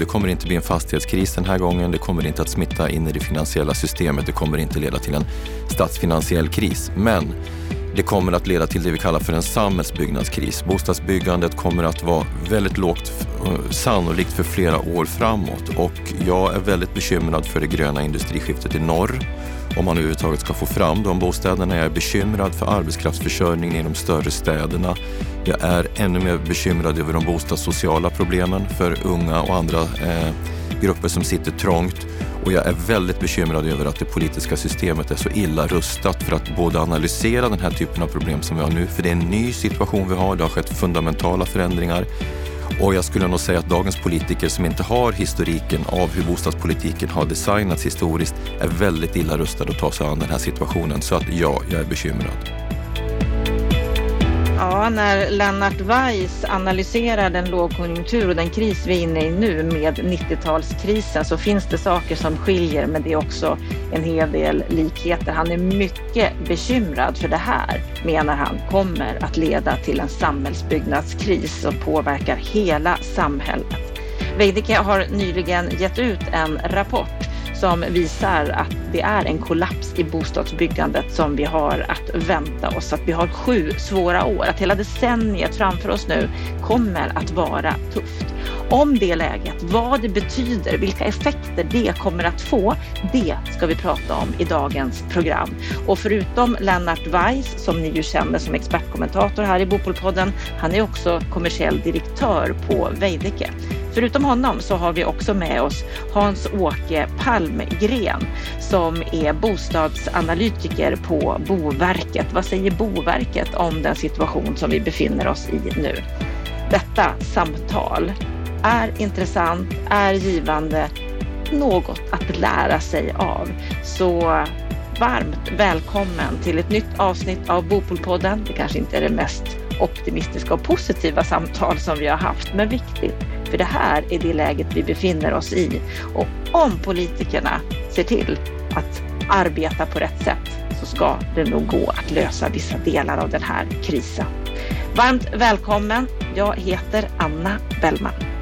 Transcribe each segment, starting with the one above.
Det kommer inte bli en fastighetskris den här gången. Det kommer inte att smitta in i det finansiella systemet. Det kommer inte leda till en statsfinansiell kris. Men det kommer att leda till det vi kallar för en samhällsbyggnadskris. Bostadsbyggandet kommer att vara väldigt lågt eh, sannolikt för flera år framåt och jag är väldigt bekymrad för det gröna industriskiftet i norr. Om man överhuvudtaget ska få fram de bostäderna. Jag är bekymrad för arbetskraftsförsörjningen i de större städerna. Jag är ännu mer bekymrad över de bostadssociala problemen för unga och andra eh, grupper som sitter trångt. Och jag är väldigt bekymrad över att det politiska systemet är så illa rustat för att både analysera den här typen av problem som vi har nu, för det är en ny situation vi har, det har skett fundamentala förändringar. Och jag skulle nog säga att dagens politiker som inte har historiken av hur bostadspolitiken har designats historiskt är väldigt illa rustade att ta sig an den här situationen. Så att ja, jag är bekymrad. Ja, när Lennart Weiss analyserar den lågkonjunktur och den kris vi är inne i nu med 90-talskrisen så finns det saker som skiljer men det är också en hel del likheter. Han är mycket bekymrad för det här, menar han, kommer att leda till en samhällsbyggnadskris och påverkar hela samhället. Veidekke har nyligen gett ut en rapport som visar att det är en kollaps i bostadsbyggandet som vi har att vänta oss. Att vi har sju svåra år, att hela decenniet framför oss nu kommer att vara tufft. Om det läget, vad det betyder, vilka effekter det kommer att få, det ska vi prata om i dagens program. Och förutom Lennart Weiss, som ni ju känner som expertkommentator här i Bopolpodden, han är också kommersiell direktör på Veidekke. Förutom honom så har vi också med oss Hans-Åke Palmgren som är bostadsanalytiker på Boverket. Vad säger Boverket om den situation som vi befinner oss i nu? Detta samtal är intressant, är givande, något att lära sig av. Så varmt välkommen till ett nytt avsnitt av Bopolpodden. Det kanske inte är det mest optimistiska och positiva samtal som vi har haft, men viktigt. För det här är det läget vi befinner oss i. Och om politikerna ser till att arbeta på rätt sätt så ska det nog gå att lösa vissa delar av den här krisen. Varmt välkommen. Jag heter Anna Bellman.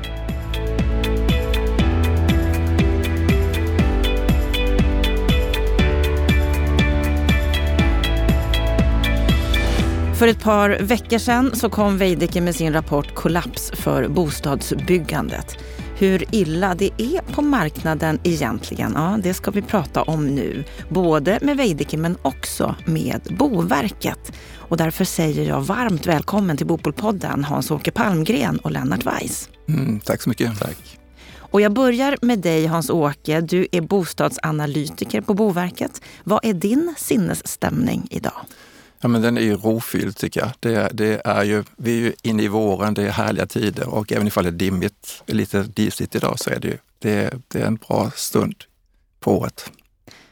För ett par veckor sedan så kom Veidekke med sin rapport Kollaps för bostadsbyggandet. Hur illa det är på marknaden egentligen, ja, det ska vi prata om nu. Både med Veidekke men också med Boverket. Och därför säger jag varmt välkommen till Bopolpodden Hans-Åke Palmgren och Lennart Weiss. Mm, tack så mycket. Tack. Och jag börjar med dig Hans-Åke. Du är bostadsanalytiker på Boverket. Vad är din sinnesstämning idag? Ja, men den är ju rofylld tycker jag. Det, det, är ju, vi är ju inne i våren, det är härliga tider och även ifall det är dimmigt, lite disigt idag så är det ju det, det är en bra stund på året.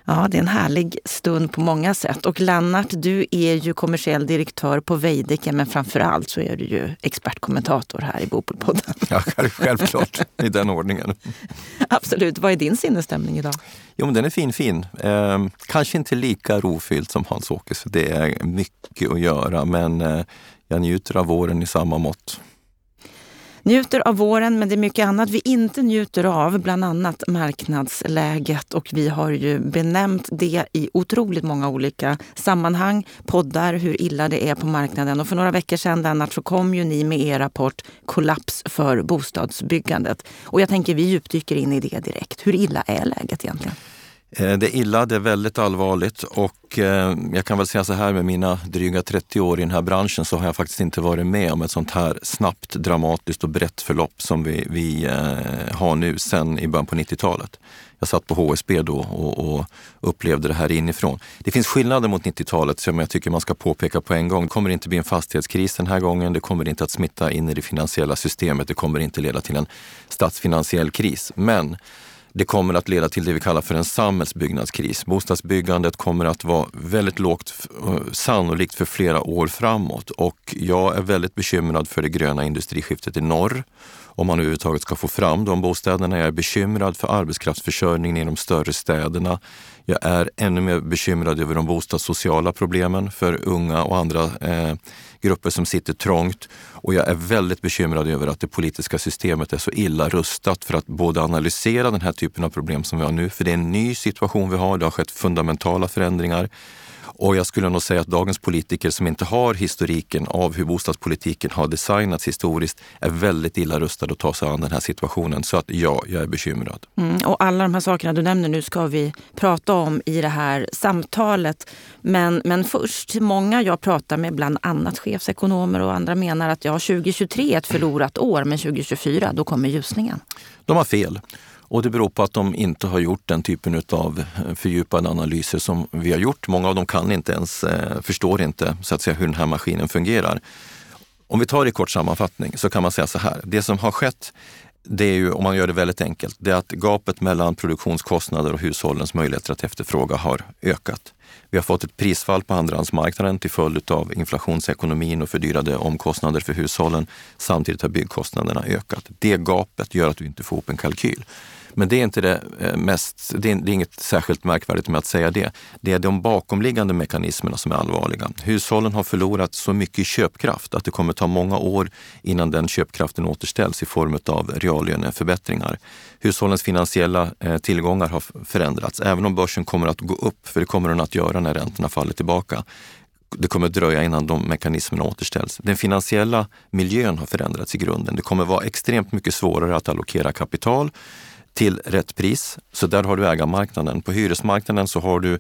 Ja, det är en härlig stund på många sätt. Och Lennart, du är ju kommersiell direktör på Veidekke, men framför allt så är du ju expertkommentator här i Bopolpodden. Ja, självklart, i den ordningen. Absolut. Vad är din sinnesstämning idag? Jo, men den är fin, fin. Eh, kanske inte lika rofylld som Hans-Åke, så det är mycket att göra, men eh, jag njuter av våren i samma mått njuter av våren, men det är mycket annat vi inte njuter av, bland annat marknadsläget. Och vi har ju benämnt det i otroligt många olika sammanhang, poddar, hur illa det är på marknaden. Och för några veckor sedan, Lennart, så kom ju ni med er rapport Kollaps för bostadsbyggandet. Och jag tänker vi djupdyker in i det direkt. Hur illa är läget egentligen? Eh, det är illa, det är väldigt allvarligt och eh, jag kan väl säga så här med mina dryga 30 år i den här branschen så har jag faktiskt inte varit med om ett sånt här snabbt, dramatiskt och brett förlopp som vi, vi eh, har nu sen i början på 90-talet. Jag satt på HSB då och, och, upplevde det här inifrån. Det finns skillnader mot 90-talet som jag tycker man ska påpeka på en gång. Det kommer inte bli en fastighetskris den här gången. Det kommer inte att smitta in i det finansiella systemet. Det kommer inte leda till en statsfinansiell kris. Men det kommer att leda till det vi kallar för en samhällsbyggnadskris. Bostadsbyggandet kommer att vara väldigt lågt sannolikt för flera år framåt och jag är väldigt bekymrad för det gröna industriskiftet i norr. Om man överhuvudtaget ska få fram de bostäderna. Jag är bekymrad för arbetskraftsförsörjningen i de större städerna. Jag är ännu mer bekymrad över de bostadssociala problemen för unga och andra eh, grupper som sitter trångt. Och jag är väldigt bekymrad över att det politiska systemet är så illa rustat för att både analysera den här typen av problem som vi har nu, för det är en ny situation vi har, det har skett fundamentala förändringar och jag skulle nog säga att dagens politiker som inte har historiken av hur bostadspolitiken har designats historiskt är väldigt illa rustade att ta sig an den här situationen. Så att ja, jag är bekymrad. Mm, och alla de här sakerna du nämner nu ska vi prata om i det här samtalet. Men, men först, många jag pratar med, bland annat chefsekonomer och andra menar att ja, 2023 är ett förlorat år, men 2024 då kommer ljusningen. De har fel. Och det beror på att de inte har gjort den typen av eh, fördjupade analyser som vi har gjort. Många av dem kan inte ens, eh, förstår inte så att säga, hur den här maskinen fungerar. Om vi tar det i kort sammanfattning så kan man säga så här. Det som har skett, det är ju, om man gör det väldigt enkelt, det är att gapet mellan produktionskostnader och hushållens möjligheter att efterfråga har ökat. Vi har fått ett prisfall på andrahandsmarknaden till följd av inflationsekonomin och fördyrade omkostnader för hushållen. Samtidigt har byggkostnaderna ökat. Det gapet gör att du inte får upp en kalkyl. Men det är inte det eh, mest, det är, det är inget särskilt märkvärdigt med att säga det. Det är de bakomliggande mekanismerna som är allvarliga. Hushållen har förlorat så mycket köpkraft att det kommer ta många år innan den köpkraften återställs i form av reallöneförbättringar. Hushållens finansiella eh, tillgångar har förändrats, även om börsen kommer att gå upp, för det kommer den att göra när räntorna faller tillbaka det kommer dröja innan de mekanismerna återställs. Den finansiella miljön har förändrats i grunden. Det kommer vara extremt mycket svårare att allokera kapital till rätt pris. Så där har du ägarmarknaden. På hyresmarknaden så har du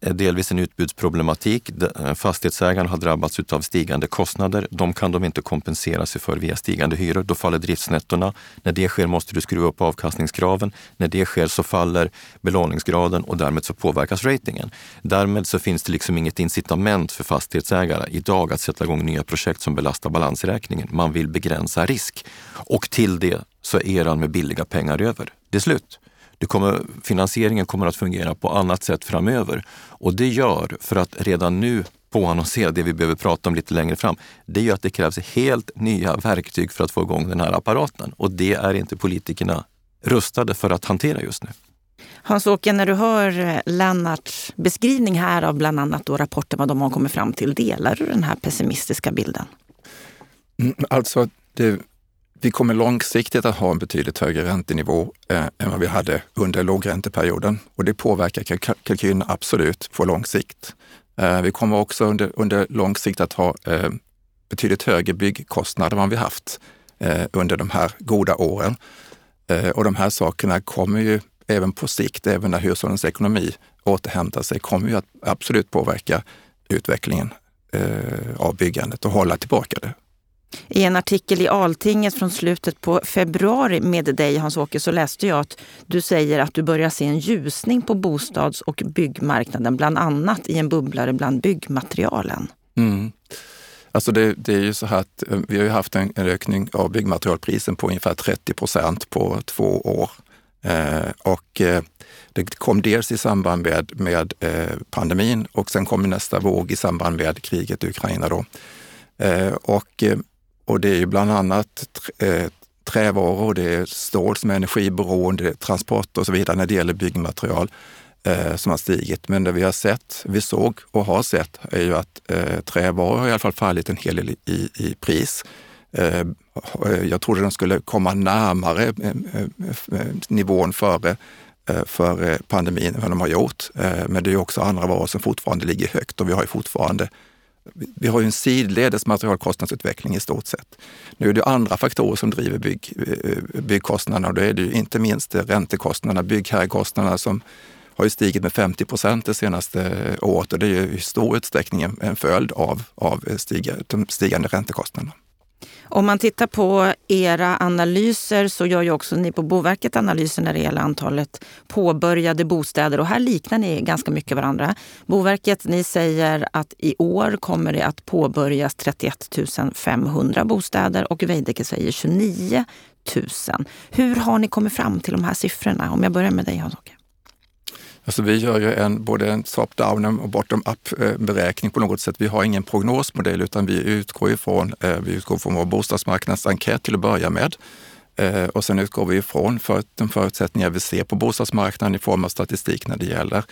eh, delvis en utbudsproblematik. Eh, Fastighetsägarna har drabbats av stigande kostnader. De kan de inte kompensera sig för via stigande hyror. Då faller driftsnettona. När det sker måste du skruva upp avkastningskraven. När det sker så faller belåningsgraden och därmed så påverkas ratingen. Därmed så finns det liksom inget incitament för fastighetsägare idag att sätta igång nya projekt som belastar balansräkningen. Man vill begränsa risk. Och till det så är eran med billiga pengar över. Det är slut. Det kommer, finansieringen kommer att fungera på annat sätt framöver. Och det gör, för att redan nu påannonsera det vi behöver prata om lite längre fram, det gör att det krävs helt nya verktyg för att få igång den här apparaten. Och det är inte politikerna rustade för att hantera just nu. Hans-Åke, när du hör Lennarts beskrivning här av bland annat då rapporten, vad de har kommit fram till, delar du den här pessimistiska bilden? Mm, alltså, det vi kommer långsiktigt att ha en betydligt högre räntenivå eh, än vad vi hade under lågränteperioden och det påverkar kalkylen absolut på lång sikt. Eh, vi kommer också under, under lång sikt att ha eh, betydligt högre byggkostnader än vad vi haft eh, under de här goda åren. Eh, och de här sakerna kommer ju även på sikt, även när hushållens ekonomi återhämtar sig, kommer ju att absolut påverka utvecklingen eh, av byggandet och hålla tillbaka det. I en artikel i Altinget från slutet på februari med dig Hans-Åke så läste jag att du säger att du börjar se en ljusning på bostads och byggmarknaden, bland annat i en bubblare bland byggmaterialen. Mm. Alltså det, det, är ju så här att eh, vi har haft en, en ökning av byggmaterialprisen på ungefär 30 procent på två år. Eh, och eh, det kom dels i samband med, med eh, pandemin och sen kom nästa våg i samband med kriget i Ukraina. Då. Eh, och eh, och det är ju bland annat eh, trävaror, det är stål som är energiberoende, transport och så vidare när det gäller byggmaterial eh, som har stigit. Men det vi har sett, vi såg och har sett är ju att eh, trävaror har i alla fall fallit en hel del i, i pris. Eh, jag trodde de skulle komma närmare eh, eh, eh nivån före eh, för pandemin än vad de har gjort. Men det är också andra varor som fortfarande ligger högt och vi har ju fortfarande vi har ju en sidledes materialkostnadsutveckling i stort sett. Nu är det andra faktorer som driver bygg, eh, byggkostnaderna och då är det ju inte minst räntekostnaderna, byggherrekostnaderna som har ju stigit med 50 procent det senaste eh, året och det är ju i stor utsträckning en följd av, av eh, de stigande räntekostnaderna. Om man tittar på era analyser så gör ju också ni på Boverket analyser när det gäller antalet påbörjade bostäder och här liknar ni ganska mycket varandra. Boverket, ni säger att i år kommer det att påbörjas 31 500 bostäder och Veidekke säger 29 000. Hur har ni kommit fram till de här siffrorna? Om jag börjar med dig Hans-Åke. Alltså vi gör ju en, både en top-down och bottom-up eh, beräkning på något sätt. Vi har ingen prognosmodell utan vi utgår ifrån, eh, vi utgår från vår bostadsmarknadsenkät till att börja med. Eh, och sen utgår vi ifrån för de förutsättningar vi ser på bostadsmarknaden i form av statistik när det gäller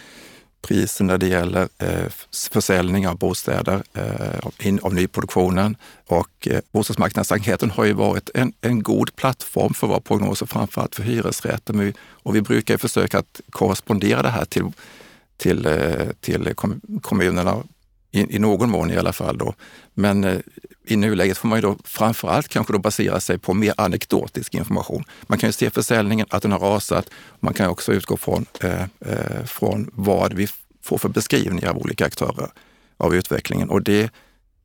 priser när det gäller eh, försäljning av bostäder, eh, in, av nyproduktionen. Och eh, bostadsmarknadsenkäten har ju varit en, en god plattform för våra prognoser, framförallt för hyresrätter. Och vi brukar försöka att korrespondera det här till, till, eh, till kommunerna i, i, någon mån i alla fall. Då. Men eh, i nuläget får man ju då framförallt kanske då basera sig på mer anekdotisk information. Man kan ju se försäljningen, att den har rasat. Man kan också utgå från, eh, eh, från vad vi får för beskrivningar av olika aktörer av utvecklingen. Och det,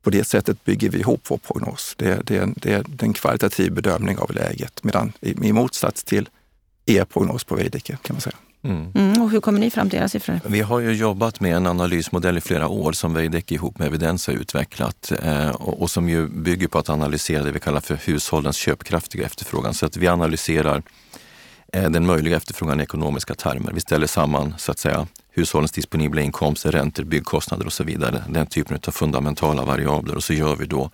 på det sättet bygger vi ihop vår prognos. Det, det, det är en kvalitativ bedömning av läget, medan i, i motsats till er prognos på Veidekke kan man säga. Mm. Mm, och hur kommer ni fram till era siffror? Vi har ju jobbat med en analysmodell i flera år som Veidekke ihop med Evidens har utvecklat eh, och, och, som ju bygger på att analysera det vi kallar för hushållens köpkraftiga efterfrågan. Så att vi analyserar eh, den möjliga efterfrågan i ekonomiska termer. Vi ställer samman så att säga hushållens disponibla inkomster, räntor, byggkostnader och så vidare. Den typen av fundamentala variabler och så gör vi då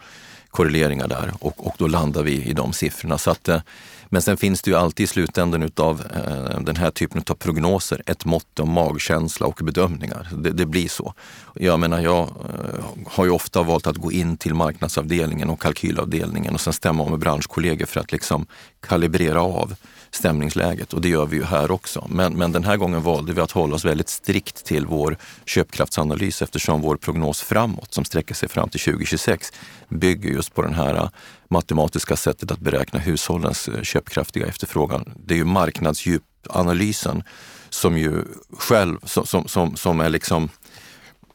korreleringar där och, och då landar vi i de siffrorna. Så att, eh, men sen finns det ju alltid i slutändan utav eh, den här typen av prognoser ett mått om magkänsla och bedömningar. Det, det, blir så. Jag menar, jag eh, har ju ofta valt att gå in till marknadsavdelningen och kalkylavdelningen och sen stämma med branschkollegor för att liksom kalibrera av stämningsläget och det gör vi ju här också. Men, men den här gången valde vi att hålla oss väldigt strikt till vår köpkraftsanalys eftersom vår prognos framåt, som sträcker sig fram till 2026, bygger just på det här äh, matematiska sättet att beräkna hushållens äh, köpkraftiga efterfrågan. Det är ju marknadsdjupanalysen som ju själv, som, som, som är liksom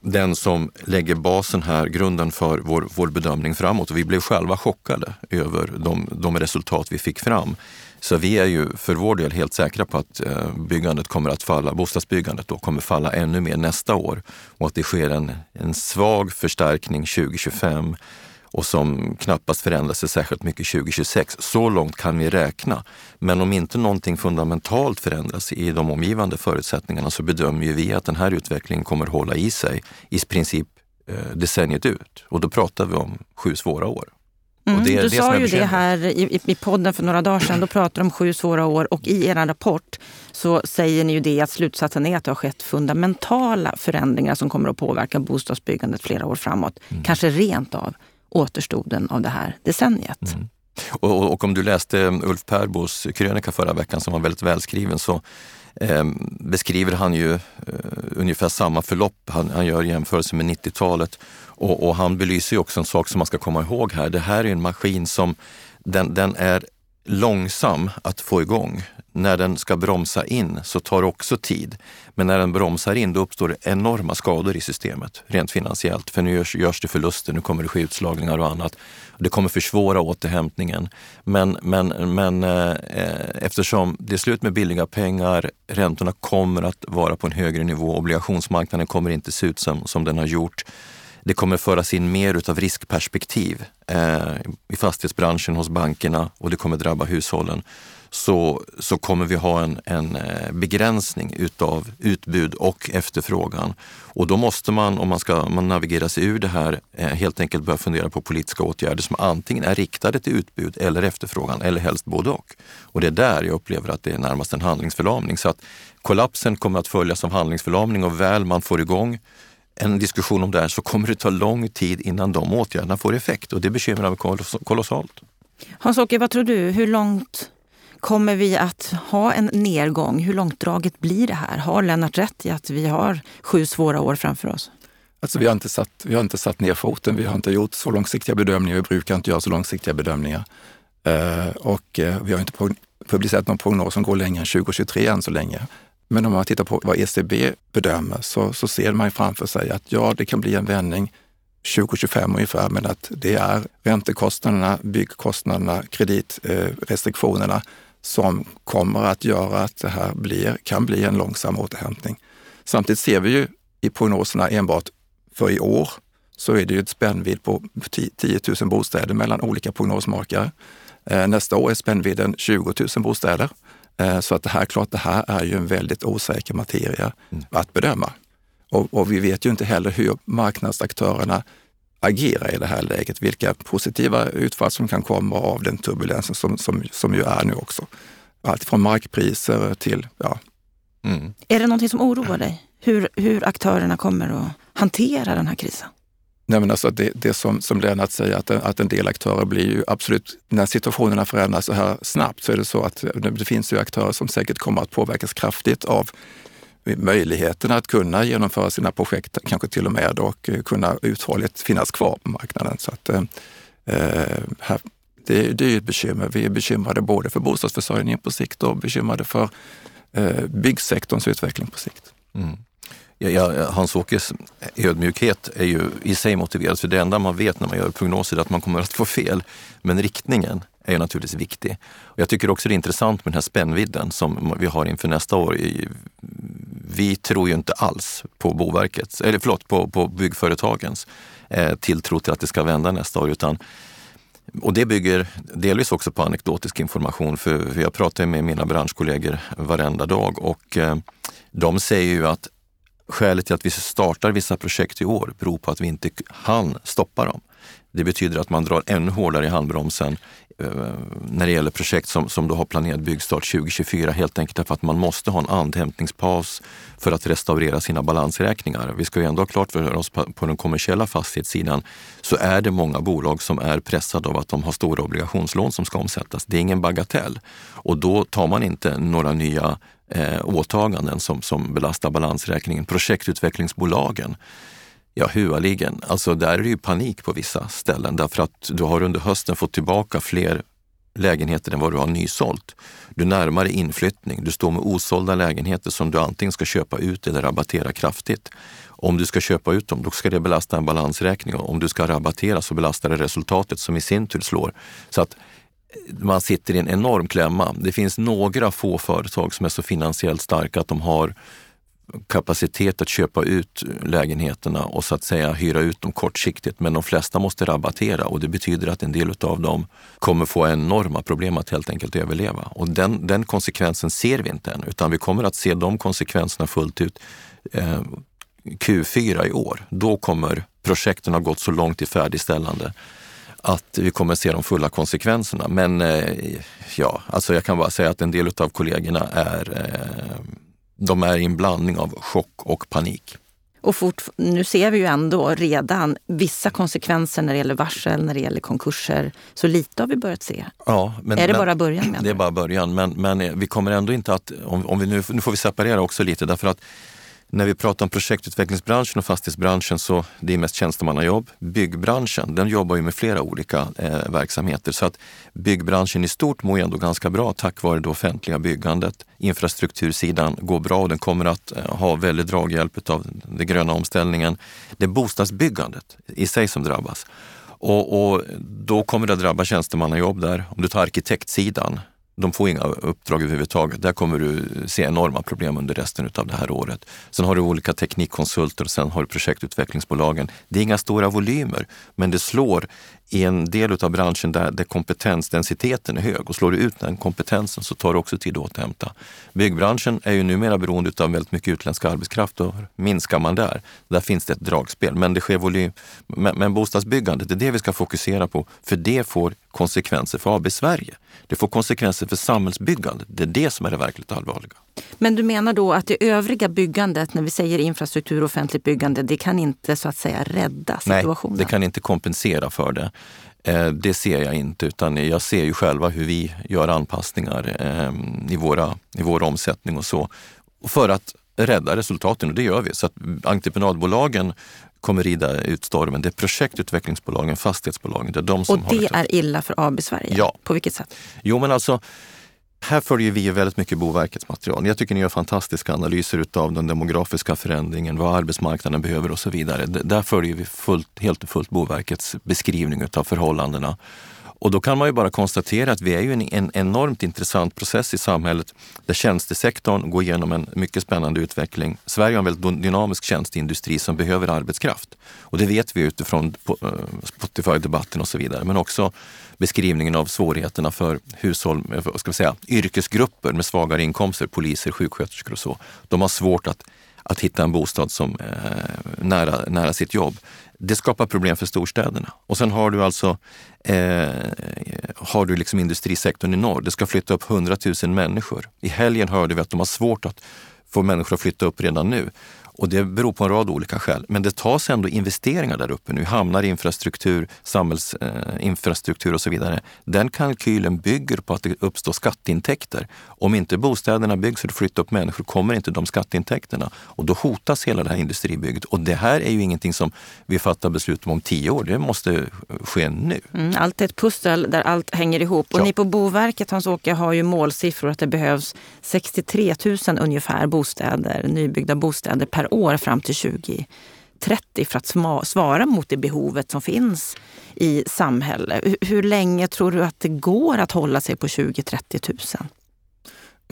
den som lägger basen här, grunden för vår, vår bedömning framåt. Och vi blev själva chockade över de, de resultat vi fick fram. Så vi är ju för vår del helt säkra på att eh, byggandet kommer att falla, bostadsbyggandet då kommer falla ännu mer nästa år och att det sker en, en svag förstärkning 2025 och som knappast förändrar sig särskilt mycket 2026. Så långt kan vi räkna. Men om inte någonting fundamentalt förändras i de omgivande förutsättningarna så bedömer vi att den här utvecklingen kommer hålla i sig i princip eh, decenniet ut. Och då pratar vi om sju svåra år. Mm, det, du det sa ju det här i, i podden för några dagar sedan. Då pratade du om sju svåra år och i er rapport så säger ni ju det att slutsatsen är att det har skett fundamentala förändringar som kommer att påverka bostadsbyggandet flera år framåt. Mm. Kanske rent av återstoden av det här decenniet. Mm. Och, och, och, om du läste Ulf Perbos krönika förra veckan som var väldigt välskriven så eh, beskriver han ju eh, ungefär samma förlopp. Han, han gör jämförelse med 90-talet och, och, han belyser ju också en sak som man ska komma ihåg här. Det här är en maskin som den, den är långsam att få igång. När den ska bromsa in så tar det också tid. Men när den bromsar in då uppstår det enorma skador i systemet rent finansiellt. För nu görs, görs det förluster, nu kommer det ske utslagningar och annat. Det kommer försvåra återhämtningen. Men, men, men eh, eftersom det är slut med billiga pengar, räntorna kommer att vara på en högre nivå, obligationsmarknaden kommer inte se ut som, som den har gjort det kommer föras in mer utav riskperspektiv eh, i fastighetsbranschen hos bankerna och det kommer drabba hushållen. Så, så kommer vi ha en, en eh, begränsning utav utbud och efterfrågan. Och då måste man, om man ska man navigera sig ur det här, eh, helt enkelt börja fundera på politiska åtgärder som antingen är riktade till utbud eller efterfrågan, eller helst både och. Och det är där jag upplever att det är närmast en handlingsförlamning. Så att kollapsen kommer att följas av handlingsförlamning och väl man får igång en diskussion om det här så kommer det ta lång tid innan de åtgärderna får effekt och det bekymrar mig kolossalt. Hans-Åke, vad tror du? Hur långt kommer vi att ha en nedgång? Hur långdraget blir det här? Har Lennart rätt i att vi har sju svåra år framför oss? Alltså vi, har inte satt, vi har inte satt ner foten. Vi har inte gjort så långsiktiga bedömningar. Vi brukar inte göra så långsiktiga bedömningar. Eh, och eh, vi har inte publicerat någon prognos som går längre än 2023 än så länge. Men om man tittar på vad ECB bedömer så, så ser man framför sig att ja, det kan bli en vändning 2025 ungefär, men att det är räntekostnaderna, byggkostnaderna, kreditrestriktionerna eh, som kommer att göra att det här blir, kan bli en långsam återhämtning. Samtidigt ser vi ju i prognoserna enbart för i år så är det ju ett spännvidd på 10 000 bostäder mellan olika prognosmakare. Eh, nästa år är spännvidden 20 000 bostäder. Eh, så att det här, klart, det här är ju en väldigt osäker materia mm. att bedöma. Och, och, vi vet ju inte heller hur marknadsaktörerna agerar i det här läget, vilka positiva utfall som kan komma av den turbulensen som, som, som ju är nu också. Allt från markpriser till ja, Mm. Är det någonting som oroar dig? Hur, hur aktörerna kommer att hantera den här krisen? Nej, men alltså det, det som, som Lennart säger, att, att en del aktörer blir ju absolut, när situationerna förändras så här snabbt så är det så att det finns ju aktörer som säkert kommer att påverkas kraftigt av möjligheten att kunna genomföra sina projekt, kanske till och med och eh, kunna uthålligt finnas kvar på marknaden. Så att, eh, eh här, det, det är ett bekymmer. Vi är bekymrade både för bostadsförsörjningen på sikt och bekymrade för eh, byggsektorns utveckling på sikt. Mm. Ja, Hans-Åkes ödmjukhet är ju i sig motiverad, för det enda man vet när man gör prognoser är att man kommer att få fel. Men riktningen är naturligtvis viktig. Och jag tycker också det är intressant med den här spännvidden som vi har inför nästa år. Vi tror ju inte alls på Boverkets, eller förlåt, på, på byggföretagens eh, tilltro till att det ska vända nästa år, utan och det bygger delvis också på anekdotisk information, för jag pratar med mina branschkollegor varenda dag och eh, de säger ju att skälet till att vi startar vissa projekt i år beror på att vi inte hann stoppa dem. Det betyder att man drar ännu hårdare i handbromsen Eh, när det gäller projekt som, som då har planerad byggstart 2024 helt enkelt därför att man måste ha en andhämtningspaus för att restaurera sina balansräkningar. Vi ska ju ändå ha klart för oss på, på den kommersiella fastighetssidan så är det många bolag som är pressade av att de har stora obligationslån som ska omsättas. Det är ingen bagatell och då tar man inte några nya eh, åtaganden som, som belastar balansräkningen. Projektutvecklingsbolagen Ja, hualigen. Alltså där är det ju panik på vissa ställen därför att du har under hösten fått tillbaka fler lägenheter än vad du har nysålt. Du närmar dig inflyttning. Du står med osålda lägenheter som du antingen ska köpa ut eller rabattera kraftigt. Om du ska köpa ut dem, då ska det belasta en balansräkning och om du ska rabattera så belastar det resultatet som i sin tur slår. Så att eh, man sitter i en enorm klämma. Det finns några få företag som är så finansiellt starka att de har kapacitet att köpa ut lägenheterna och så att säga hyra ut dem kortsiktigt. Men de flesta måste rabattera och det betyder att en del av dem kommer få enorma problem att helt enkelt överleva. Och den, den konsekvensen ser vi inte än, utan vi kommer att se de konsekvenserna fullt ut eh, Q4 i år. Då kommer projekten ha gått så långt i färdigställande att vi kommer se de fulla konsekvenserna. Men eh, ja, alltså jag kan bara säga att en del av kollegorna är eh, de är i en blandning av chock och panik. Och fort, nu ser vi ju ändå redan vissa konsekvenser när det gäller varsel, när det gäller konkurser. Så lite har vi börjat se. Ja, men, är det men, bara början? Det är bara början, men, men vi kommer ändå inte att... Om, om vi nu, nu får vi separera också lite därför att när vi pratar om projektutvecklingsbranschen och fastighetsbranschen så det är mest tjänstemannajobb. Byggbranschen, den jobbar ju med flera olika eh, verksamheter så att byggbranschen i stort mår ju ändå ganska bra tack vare det offentliga byggandet. Infrastruktursidan går bra och den kommer att eh, ha väldigt draghjälp av den gröna omställningen. Det är bostadsbyggandet i sig som drabbas. Och, och, då kommer det att drabba tjänstemannajobb där. Om du tar arkitektsidan, de får inga uppdrag överhuvudtaget. Där kommer du se enorma problem under resten av det här året. Sen har du olika teknikkonsulter och sen har du projektutvecklingsbolagen. Det är inga stora volymer, men det slår i en del av branschen där, där kompetensdensiteten är hög och slår du ut den kompetensen så tar det också tid att återhämta. Byggbranschen är ju numera beroende av väldigt mycket utländsk arbetskraft och minskar man där, där finns det ett dragspel. Men det sker volym. Men, men bostadsbyggandet, det är det vi ska fokusera på, för det får konsekvenser för AB Sverige. Det får konsekvenser för samhällsbyggandet. Det är det som är det verkligt allvarliga. Men du menar då att det övriga byggandet, när vi säger infrastruktur och offentligt byggande, det kan inte så att säga rädda situationen? Nej, det kan inte kompensera för det. Eh, det ser jag inte, utan jag ser ju själva hur vi gör anpassningar ehm, i, våra, i vår omsättning och så. För att rädda resultaten och det gör vi. Så att entreprenadbolagen kommer rida ut stormen. Det är projektutvecklingsbolagen, fastighetsbolagen. Det är de som och det är illa för AB Sverige? Ja. På vilket sätt? Jo men alltså här följer vi väldigt mycket Boverkets material. Jag tycker ni gör fantastiska analyser av den demografiska förändringen, vad arbetsmarknaden behöver och så vidare. Där följer vi fullt, helt och fullt Boverkets beskrivning av förhållandena. Och då kan man ju bara konstatera att vi är ju en, en enormt intressant process i samhället där tjänstesektorn går igenom en mycket spännande utveckling. Sverige har en väldigt dynamisk tjänsteindustri som behöver arbetskraft. Och det vet vi utifrån eh, Spotify-debatten och så vidare. Men också beskrivningen av svårigheterna för hushåll, eh, ska vi säga, yrkesgrupper med svagare inkomster, poliser, sjuksköterskor och så. De har svårt att, att hitta en bostad som eh, nära, nära sitt jobb. Det skapar problem för storstäderna. Och sen har du alltså eh, har du liksom industrisektorn i norr. Det ska flytta upp 100 000 människor. I helgen hörde vi att de har svårt att få människor att flytta upp redan nu. Och det beror på en rad olika skäl. Men det tas ändå investeringar där uppe nu. Hamnar infrastruktur, samhällsinfrastruktur eh, och så vidare. Den kalkylen bygger på att det uppstår skatteintäkter. Om inte bostäderna byggs och flyttar upp människor kommer inte de skatteintäkterna. Och då hotas hela det här industribygget. Och det här är ju ingenting som vi fattar beslut om om tio år. Det måste ske nu. Mm, allt är ett pussel där allt hänger ihop. Och ja. ni på Boverket, Hans-Åke, har ju målsiffror att det behövs 63 000 ungefär bostäder, nybyggda bostäder per år fram till 2030 för att svara mot det behovet som finns i samhället. Hur länge tror du att det går att hålla sig på 20-30 000?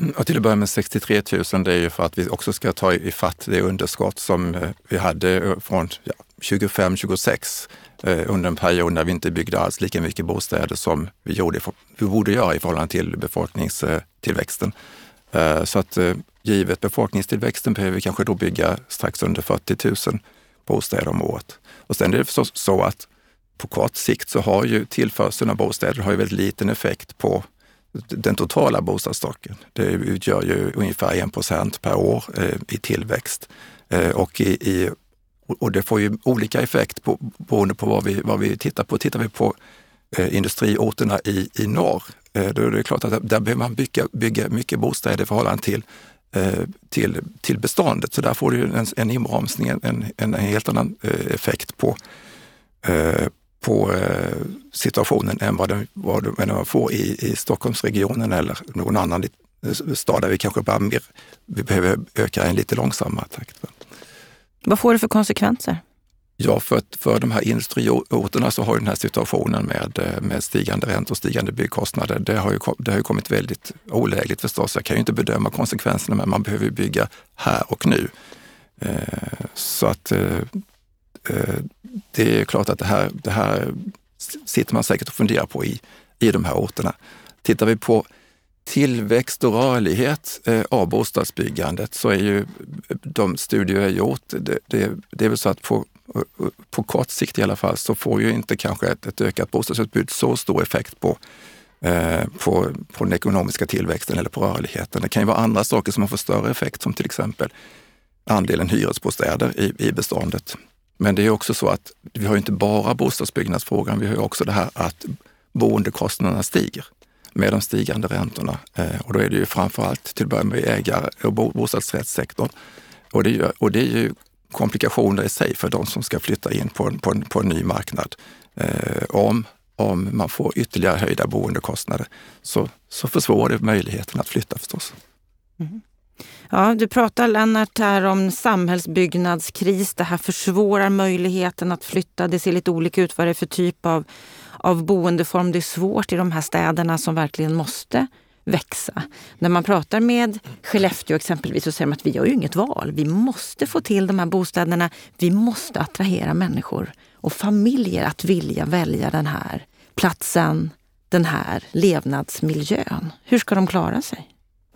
Mm, och till att börja med 63 000, det är ju för att vi också ska ta ifatt det underskott som eh, vi hade eh, från ja, 25, 26 eh, under en period när vi inte byggde alls lika mycket bostäder som vi, gjorde, vi borde göra i förhållande till befolkningstillväxten. Eh, så att givet befolkningstillväxten behöver vi kanske då bygga strax under 40 000 bostäder om året. Och sen är det förstås så att på kort sikt så har ju tillförseln av bostäder har ju väldigt liten effekt på den totala bostadsstocken. Det utgör ju ungefär 1 procent per år eh, i tillväxt. Eh, och, i, i, och det får ju olika effekt på, beroende på vad vi, vad vi tittar på. Tittar vi på eh, industriorterna i, i norr, eh, då är det klart att där behöver man bygga, bygga mycket bostäder i förhållande till Eh, till, till beståndet. Så där får du en, en inbromsning, en, en helt annan eh, effekt på, eh, på eh, situationen än vad, den, vad man får i, i Stockholmsregionen eller någon annan eh, stad där vi kanske bara mer, vi behöver öka i en lite långsammare takt. Vad får det för konsekvenser? Ja, för, för de här industriorterna så har ju den här situationen med, eh, med stigande räntor och stigande byggkostnader, det har ju, det har ju kommit väldigt olägligt förstås. Jag kan ju inte bedöma konsekvenserna, men man behöver bygga här och nu. Eh, så att eh, eh, det är klart att det här, det här sitter man säkert och funderar på i, i de här orterna. Tittar vi på tillväxt och rörlighet eh, av bostadsbyggandet så är ju de studier jag gjort, det, det, det är väl så att på Eh, eh, på kort sikt i alla fall så får ju inte kanske ett, ett ökat bostadsutbud så stor effekt på, eh, på, på den ekonomiska tillväxten eller på rörligheten. Det kan ju vara andra saker som har fått större effekt som till exempel andelen hyresbostäder i, i beståndet. Men det är också så att vi har inte bara bostadsbyggnadsfrågan, vi har också det här att boendekostnaderna stiger med de stigande räntorna. Eh, och då är det ju framförallt till att börja med ägare och bostadsrättssektorn. Och det, och det är ju komplikationer i sig för de som ska flytta in på en, på en, på en ny marknad. Eh, om, om man får ytterligare höjda boendekostnader så, så försvårar det möjligheten att flytta förstås. Mm. Ja, du pratar Lennart här om samhällsbyggnadskris. Det här försvårar möjligheten att flytta. Det ser lite olika ut vad det är för typ av, av boendeform. Det är svårt i de här städerna som verkligen måste växa. När man pratar med Skellefteå exempelvis så säger de att vi har ju inget val. Vi måste få till de här bostäderna. Vi måste attrahera människor och familjer att vilja välja den här platsen, den här levnadsmiljön. Hur ska de klara sig?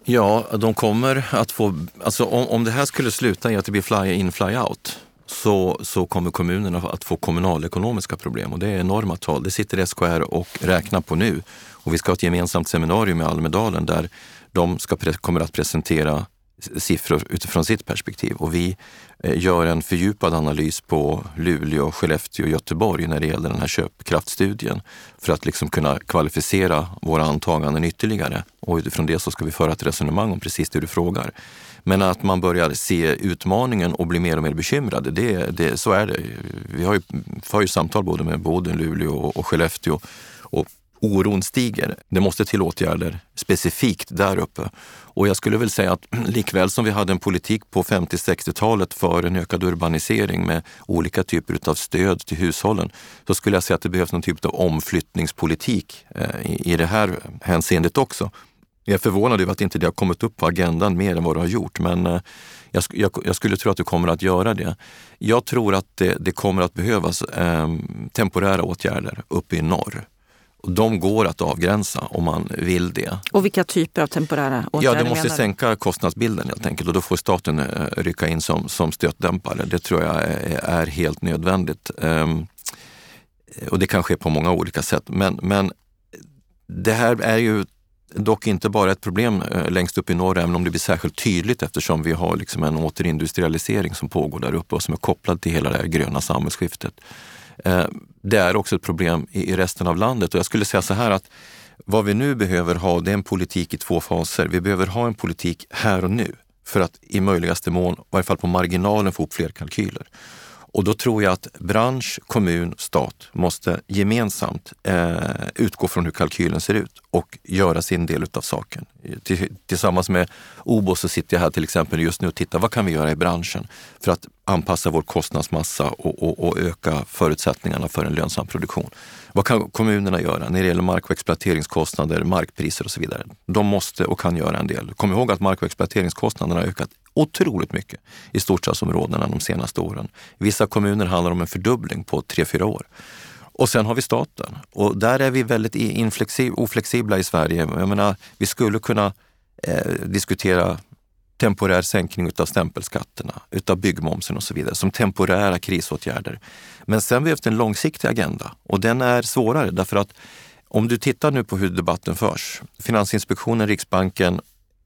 Ja, de kommer att få... Alltså om, om det här skulle sluta i att det blir fly in, fly out så, så kommer kommunerna att få kommunalekonomiska problem och det är enorma tal. Det sitter SKR och räknar på nu. Och vi ska ha ett gemensamt seminarium i Almedalen där de ska, kommer att presentera siffror utifrån sitt perspektiv och vi eh, gör en fördjupad analys på Luleå, Skellefteå och Göteborg när det gäller den här köpkraftstudien för att liksom kunna kvalificera våra antaganden ytterligare. Och utifrån det så ska vi föra ett resonemang om precis det du frågar. Men att man börjar se utmaningen och bli mer och mer bekymrad. det, det, så är det. Vi har ju, för ju samtal både med Boden, Luleå och Skellefteå och oron stiger. Det måste till åtgärder specifikt där uppe. Och jag skulle väl säga att likväl som vi hade en politik på 50-60-talet för en ökad urbanisering med olika typer av stöd till hushållen, så skulle jag säga att det behövs någon typ av omflyttningspolitik eh, i det här hänseendet också. Jag är förvånad över att inte det har kommit upp på agendan mer än vad det har gjort, men eh, jag, jag, jag skulle tro att det kommer att göra det. Jag tror att det, det kommer att behövas eh, temporära åtgärder uppe i norr. De går att avgränsa om man vill det. Och vilka typer av temporära åtgärder Ja, det måste sänka kostnadsbilden helt enkelt och då får staten eh, rycka in som, som stötdämpare. Det tror jag är, helt nödvändigt. Um, och det kan ske på många olika sätt. Men, men det här är ju dock inte bara ett problem eh, längst upp i norr, även om det blir särskilt tydligt eftersom vi har liksom en återindustrialisering som pågår där uppe och som är kopplad till hela det här gröna samhällsskiftet. Eh, det är också ett problem i resten av landet och jag skulle säga så här att vad vi nu behöver ha, det är en politik i två faser. Vi behöver ha en politik här och nu för att i möjligaste mån, i varje fall på marginalen, få upp fler kalkyler. Och då tror jag att bransch, kommun, stat måste gemensamt eh, utgå från hur kalkylen ser ut och göra sin del av saken. Tillsammans med OBO så sitter jag här till exempel just nu och tittar, vad kan vi göra i branschen för att anpassa vår kostnadsmassa och, och, och öka förutsättningarna för en lönsam produktion. Vad kan kommunerna göra när det gäller mark och exploateringskostnader, markpriser och så vidare? De måste och kan göra en del. Kom ihåg att mark och exploateringskostnaderna har ökat otroligt mycket i storstadsområdena de senaste åren. I vissa kommuner handlar det om en fördubbling på tre fyra år. Och sen har vi staten och där är vi väldigt oflexibla i Sverige. Jag menar, vi skulle kunna eh, diskutera temporär sänkning utav stämpelskatterna, utav byggmomsen och så vidare som temporära krisåtgärder. Men sen behövs det en långsiktig agenda och den är svårare därför att om du tittar nu på hur debatten förs. Finansinspektionen, Riksbanken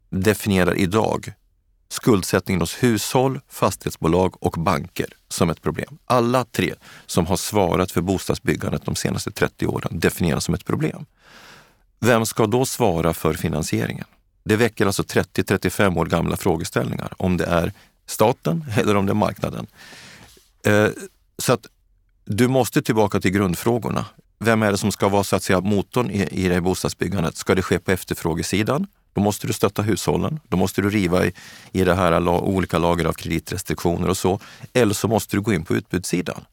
definierar idag skuldsättningen hos hushåll, fastighetsbolag och banker som ett problem. Alla tre som har svarat för bostadsbyggandet de senaste 30 åren definieras som ett problem. Vem ska då svara för finansieringen? Det väcker alltså 30-35 år gamla frågeställningar om det är staten eller om det är marknaden. Eh, så att du måste tillbaka till grundfrågorna. Vem är det som ska vara så att säga motorn i, i det bostadsbyggandet? Ska det ske på efterfrågesidan? Då måste du stötta hushållen. Då måste du riva i, i det här olika lager av kreditrestriktioner och så. Eller så måste du gå in på utbudssidan.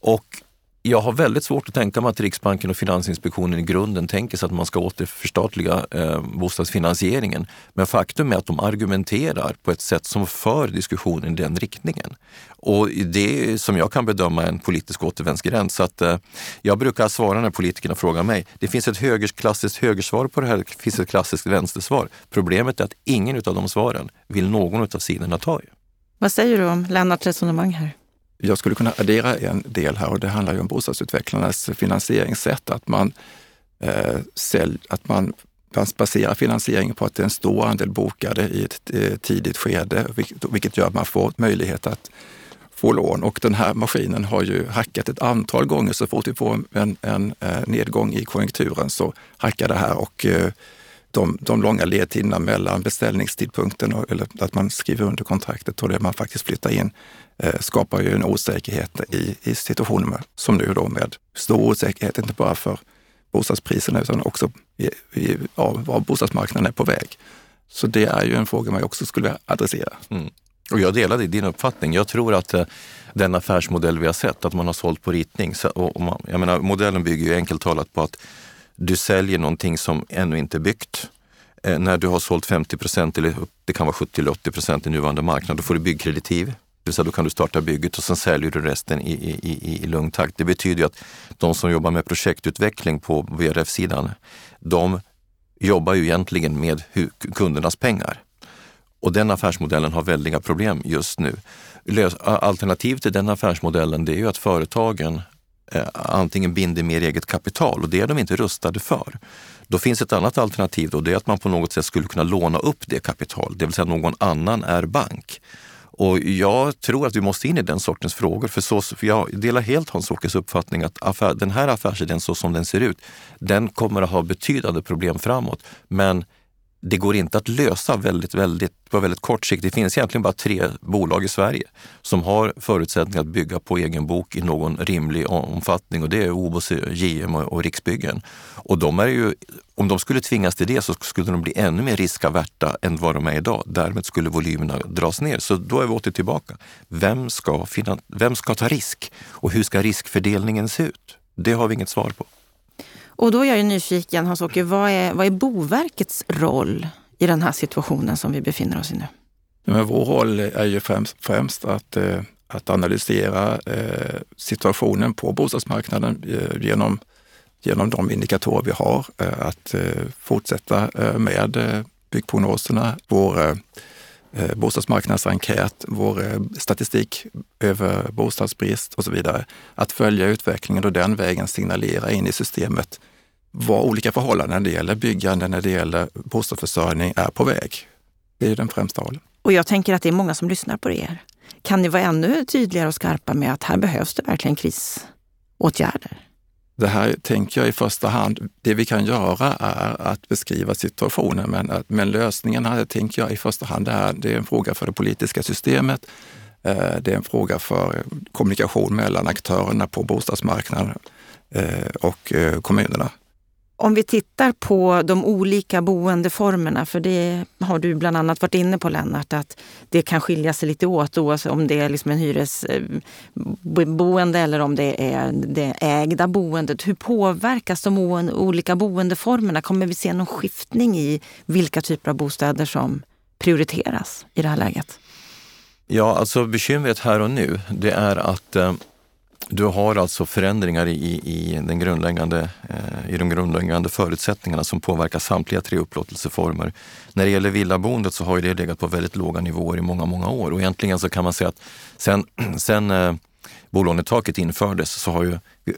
Och jag har väldigt svårt att tänka mig att Riksbanken och Finansinspektionen i grunden tänker sig att man ska återförstatliga eh, bostadsfinansieringen. Men faktum är att de argumenterar på ett sätt som för diskussionen i den riktningen. Och det är som jag kan bedöma en politisk återvändsgränd. Så att, eh, jag brukar svara när politikerna frågar mig. Det finns ett högerklassiskt högersvar på det här, det finns ett klassiskt vänstersvar. Problemet är att ingen av de svaren vill någon av sidorna ta i. Vad säger du om Lennarts resonemang här? Jag skulle kunna addera en del här och det handlar ju om bostadsutvecklarnas finansieringssätt. Att man, eh, sälj, att man baserar finansieringen på att det är en stor andel bokade i ett eh, tidigt skede, vilket gör att man får möjlighet att få lån. Och den här maskinen har ju hackat ett antal gånger. Så fort vi får en, en, en nedgång i konjunkturen så hackar det här och eh, de, de långa ledtiderna mellan beställningstidpunkten och eller att man skriver under kontraktet och det man faktiskt flyttar in eh, skapar ju en osäkerhet i, i situationen som nu då med stor osäkerhet, inte bara för bostadspriserna utan också i, i, ja, var bostadsmarknaden är på väg. Så det är ju en fråga man också skulle adressera. Mm. Och jag delar din uppfattning. Jag tror att eh, den affärsmodell vi har sett, att man har sålt på ritning. Så, och, och man, jag menar, modellen bygger ju enkelt talat på att du säljer någonting som ännu inte är byggt. Eh, när du har sålt 50 procent, eller det kan vara 70 eller 80 procent i nuvarande marknad, då får du byggkreditiv. Det vill säga, då kan du starta bygget och sen säljer du resten i, i, i, i lugn takt. Det betyder ju att de som jobbar med projektutveckling på VRF-sidan, de jobbar ju egentligen med kundernas pengar. Och den affärsmodellen har väldiga problem just nu. Alternativ till den affärsmodellen det är ju att företagen Eh, antingen binder mer eget kapital och det är de inte rustade för. Då finns ett annat alternativ och det är att man på något sätt skulle kunna låna upp det kapital, det vill säga någon annan är bank. Och jag tror att vi måste in i den sortens frågor. För, så, för jag delar helt Hans-Åkes uppfattning att affär, den här affärsidén så som den ser ut, den kommer att ha betydande problem framåt. Men det går inte att lösa väldigt, väldigt, på väldigt kort sikt. Det finns egentligen bara tre bolag i Sverige som har förutsättningar att bygga på egen bok i någon rimlig omfattning och det är OBOS, JM och Riksbyggen. Och de är ju, om de skulle tvingas till det så skulle de bli ännu mer riskaverta än vad de är idag. Därmed skulle volymerna dras ner. Så då är vi åter tillbaka. Vem ska, vem ska ta risk och hur ska riskfördelningen se ut? Det har vi inget svar på. Och då är jag ju nyfiken, Hans-Åke, vad är, vad är Boverkets roll i den här situationen som vi befinner oss i nu? Men vår roll är ju främst, främst att, eh, att analysera eh, situationen på bostadsmarknaden eh, genom, genom de indikatorer vi har, att fortsätta med byggprognoserna, vår Eh, bostadsmarknadsenkät, vår eh, statistik över bostadsbrist och så vidare. Att följa utvecklingen och den vägen signalera in i systemet vad olika förhållanden när det gäller byggande, när det gäller bostadsförsörjning är på väg. Det är den främsta rollen. Och jag tänker att det är många som lyssnar på er. Kan ni vara ännu tydligare och skarpa med att här behövs det verkligen krisåtgärder? Det här tänker jag i första hand, det vi kan göra är att beskriva situationen, men, men lösningen här tänker jag i första hand är, det är en fråga för det politiska systemet. Eh, det är en fråga för kommunikation mellan aktörerna på bostadsmarknaden eh, och eh, kommunerna. Om vi tittar på de olika boendeformerna, för det har du bland annat varit inne på Lennart, att det kan skilja sig lite åt oavsett alltså om det är liksom en hyresboende eh, eller om det är det ägda boendet. Hur påverkas de olika boendeformerna? Kommer vi se någon skiftning i vilka typer av bostäder som prioriteras i det här läget? Ja, alltså bekymret här och nu, det är att eh, du har alltså förändringar i, i, den grundläggande, eh, i de grundläggande förutsättningarna som påverkar samtliga tre upplåtelseformer. När det gäller villaboendet så har ju det legat på väldigt låga nivåer i många, många år och egentligen så kan man säga att sen, sen eh, bolånetaket infördes så har ju, eh,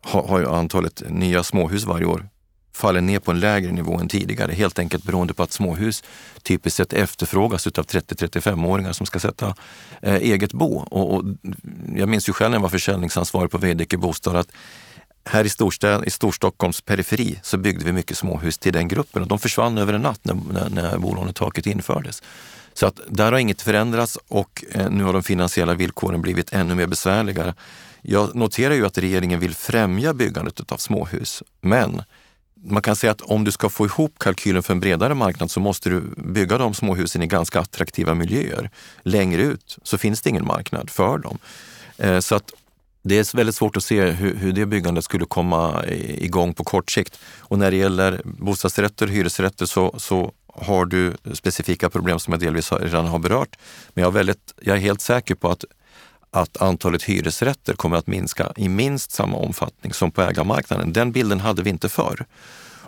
har, har ju antalet nya småhus varje år faller ner på en lägre nivå än tidigare. Helt enkelt beroende på att småhus typiskt sett efterfrågas av 30-35-åringar som ska sätta eh, eget bo. Och, och, jag minns ju själv när jag var försäljningsansvarig på Veidekke Bostad att här i, storstäd, i Storstockholms periferi så byggde vi mycket småhus till den gruppen och de försvann över en natt när, när, när bolånetaket infördes. Så att där har inget förändrats och eh, nu har de finansiella villkoren blivit ännu mer besvärliga. Jag noterar ju att regeringen vill främja byggandet av småhus, men man kan säga att om du ska få ihop kalkylen för en bredare marknad så måste du bygga de småhusen i ganska attraktiva miljöer. Längre ut så finns det ingen marknad för dem. Eh, så att det är väldigt svårt att se hur, hur det byggandet skulle komma igång på kort sikt. Och när det gäller bostadsrätter och hyresrätter så, så har du specifika problem som jag delvis redan har berört. Men jag är, väldigt, jag är helt säker på att att antalet hyresrätter kommer att minska i minst samma omfattning som på ägarmarknaden. Den bilden hade vi inte förr.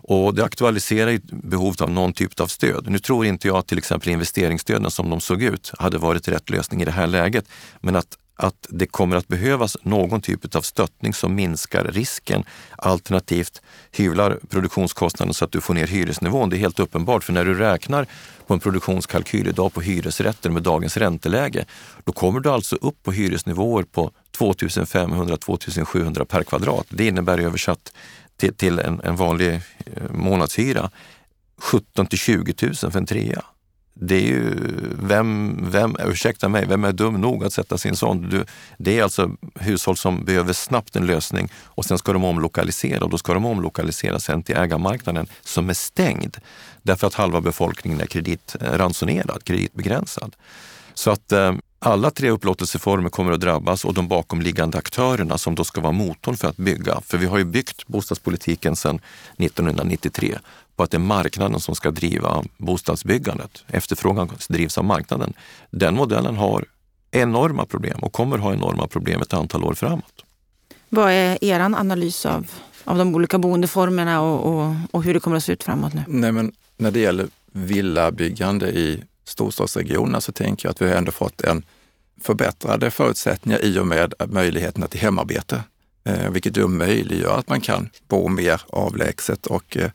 Och det aktualiserar behovet av någon typ av stöd. Nu tror inte jag att till exempel investeringsstöden som de såg ut hade varit rätt lösning i det här läget. Men att att det kommer att behövas någon typ av stöttning som minskar risken alternativt hyvlar produktionskostnaden så att du får ner hyresnivån. Det är helt uppenbart, för när du räknar på en produktionskalkyl idag på hyresrätter med dagens ränteläge, då kommer du alltså upp på hyresnivåer på 2500-2700 per kvadrat. Det innebär översatt till, till en, en vanlig eh, månadshyra 17 till 20 000 för en trea det är ju, vem, vem, ursäkta mig, vem är dum nog att sätta sin sån? Du, det är alltså hushåll som behöver snabbt en lösning och sen ska de omlokalisera och då ska de omlokalisera sen till ägarmarknaden som är stängd därför att halva befolkningen är kreditransonerad, eh, kreditbegränsad. Så att eh, alla tre upplåtelseformer kommer att drabbas och de bakomliggande aktörerna som då ska vara motorn för att bygga. För vi har ju byggt bostadspolitiken sedan 1993 på att det är marknaden som ska driva bostadsbyggandet. Efterfrågan drivs av marknaden. Den modellen har enorma problem och kommer ha enorma problem ett antal år framåt. Vad är er analys av, av de olika boendeformerna och, och, och, hur det kommer att se ut framåt nu? Nej, men när det gäller villabyggande i storstadsregionerna så tänker jag att vi har ändå fått en förbättrade förutsättningar i och med möjligheterna till hemarbete, eh, vilket då möjliggör att man kan bo mer avlägset och eh,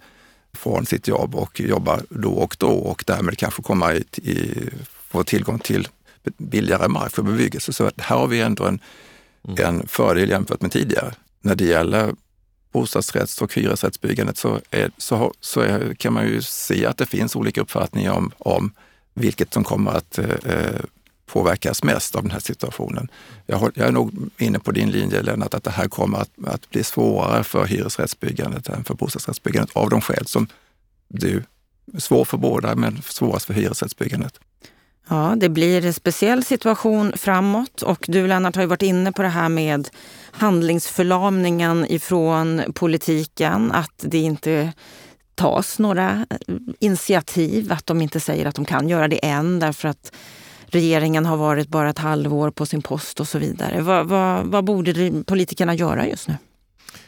från sitt jobb och jobba då och då och därmed kanske komma i, i, få tillgång till billigare mark för bebyggelse. Så här har vi ändå en, mm. en fördel jämfört med tidigare. När det gäller bostadsrätts och hyresrättsbyggandet så, är, så, så är, kan man ju se att det finns olika uppfattningar om, om vilket som kommer att eh, eh, påverkas mest av den här situationen. Jag, jag är nog inne på din linje Lennart, att det här kommer att, att bli svårare för hyresrättsbyggandet än för bostadsrättsbyggandet av de skäl som du, svår för båda men svårast för hyresrättsbyggandet. Ja, det blir en speciell situation framåt och du Lennart har ju varit inne på det här med handlingsförlamningen ifrån politiken, att det inte tas några eh, initiativ, att de inte säger att de kan göra det än därför att regeringen har varit bara ett halvår på sin post och så vidare. Vad, vad, vad borde politikerna göra just nu?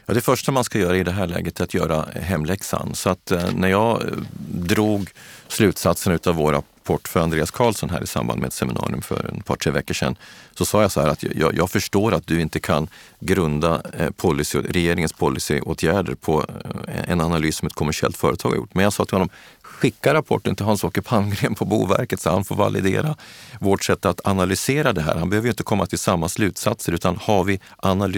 Ja, det första man ska göra i det här läget är att göra hemläxan. Så att eh, när jag eh, drog slutsatsen av våra rapport för Andreas Karlsson här i samband med ett seminarium för en par, tre veckor sedan, så sa jag så här att jag, jag förstår att du inte kan grunda eh, policy, regeringens policyåtgärder på eh, en analys som ett kommersiellt företag har gjort. Men jag sa till honom, skicka rapporten till Hans-Åke Palmgren på Boverket så han får validera vårt sätt att analysera det här. Han behöver ju inte komma till samma slutsatser utan har vi,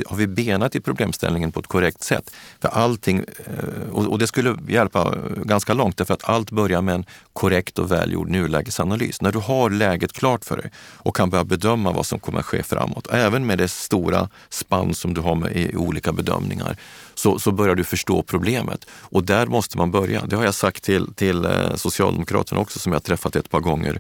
har vi benat i problemställningen på ett korrekt sätt? För allting, eh, och det skulle hjälpa eh, ganska långt därför att allt börjar med en korrekt och välgjord nulägesanalys. När du har läget klart för dig och kan börja bedöma vad som kommer att ske framåt, även med det stora spann som du har med i olika bedömningar, så, så börjar du förstå problemet. Och där måste man börja. Det har jag sagt till, till Eh, Socialdemokraterna också som jag träffat ett par gånger.